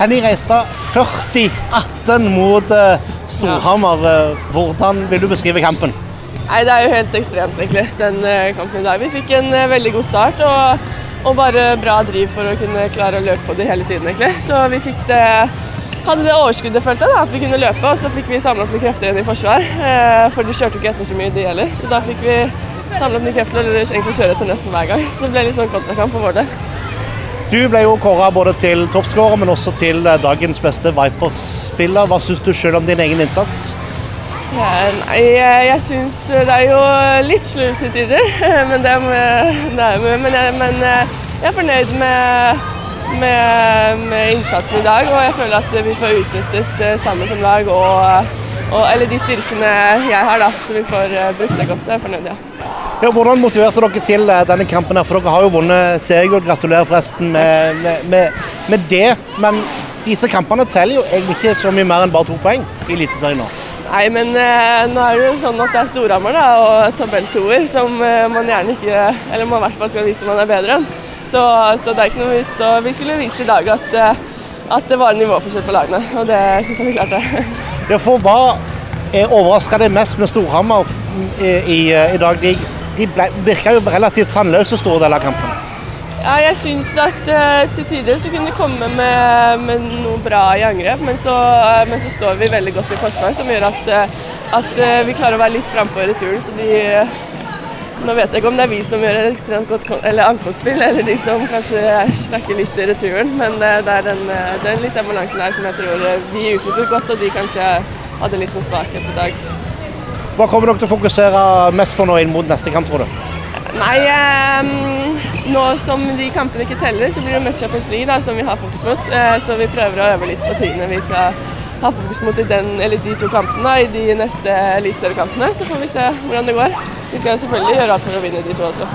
Henning Reistad, 40-18 mot eh, Storhamar. Eh, Hvordan vil du beskrive kampen? Nei, Det er jo helt ekstremt, egentlig, den eh, kampen i dag. Vi fikk en veldig god start og, og bare bra driv for å kunne klare å løpe på det hele tiden, egentlig. Så vi fikk det hadde det overskuddet, følte jeg, da, at vi kunne løpe. Og så fikk vi samla opp noen krefter igjen i forsvar. For de kjørte jo ikke etter så mye, de heller. Så da fikk vi samla opp noen krefter og egentlig kjøre etter nesten hver gang. Så det ble litt sånn kontrakamp for vår del. Du ble jo kåra både til toppskårer, men også til eh, dagens beste Vipers-spiller. Hva syns du sjøl om din egen innsats? Ja, nei, jeg, jeg syns det er jo litt slurv til tider, men, det med, det med, men, jeg, men eh, jeg er fornøyd med, med, med, innsatsen i dag. Og jeg føler at vi får utnyttet eh, sammen som lag og, og, eller de styrkene jeg har, da, så vi får brukt det godt. Så jeg er fornøyd, ja. Ja, hvordan motiverte dere til eh, denne kampen? her? For Dere har jo vunnet seriegull. Gratulerer forresten med, med, med, det. Men disse kampene teller jo egentlig ikke så mye mer enn bare to poeng i Eliteserien nå. Nei, men eh, nå er det jo sånn at det er Storhamar og tabelltoer som eh, man gjerne ikke Eller man i hvert fall skal vise man er bedre enn. Så, så, det er ikke noe vits. Så vi skulle vise i dag at, eh, at det var nivåforskjell på lagene, og det syns jeg vi klarte. Ja, for hva overraska deg mest med Storhamar i, i, i dag? De de ble, virka jo relativt tannløse store deler av kampen. Ja, jeg syns at uh, til tider så kunne de komme med, med, noe bra i angrep, men så, uh, men så, står vi veldig godt i forsvar, som gjør at, uh, at vi klarer å være litt frampå i returen. Så de Nå vet jeg ikke om det er vi som gjør et ekstremt godt ankomstspill, eller de som kanskje slakker litt i returen, men det er den, er litt den balansen der som jeg tror vi utnyttet godt, og de kanskje hadde litt sånn svakhet i dag. Hva kommer dere til å fokusere mest på nå inn mot neste kamp, tror du? Nei, eh, nå som de kampene ikke teller, så blir det mest Champions League da, som vi har fokus mot. Eh, så vi prøver å øve litt på tidene vi skal ha fokus mot i den, de to kampene i de neste eliteseriekampene. Så får vi se hvordan det går. Vi skal selvfølgelig gjøre alt for å vinne de to også.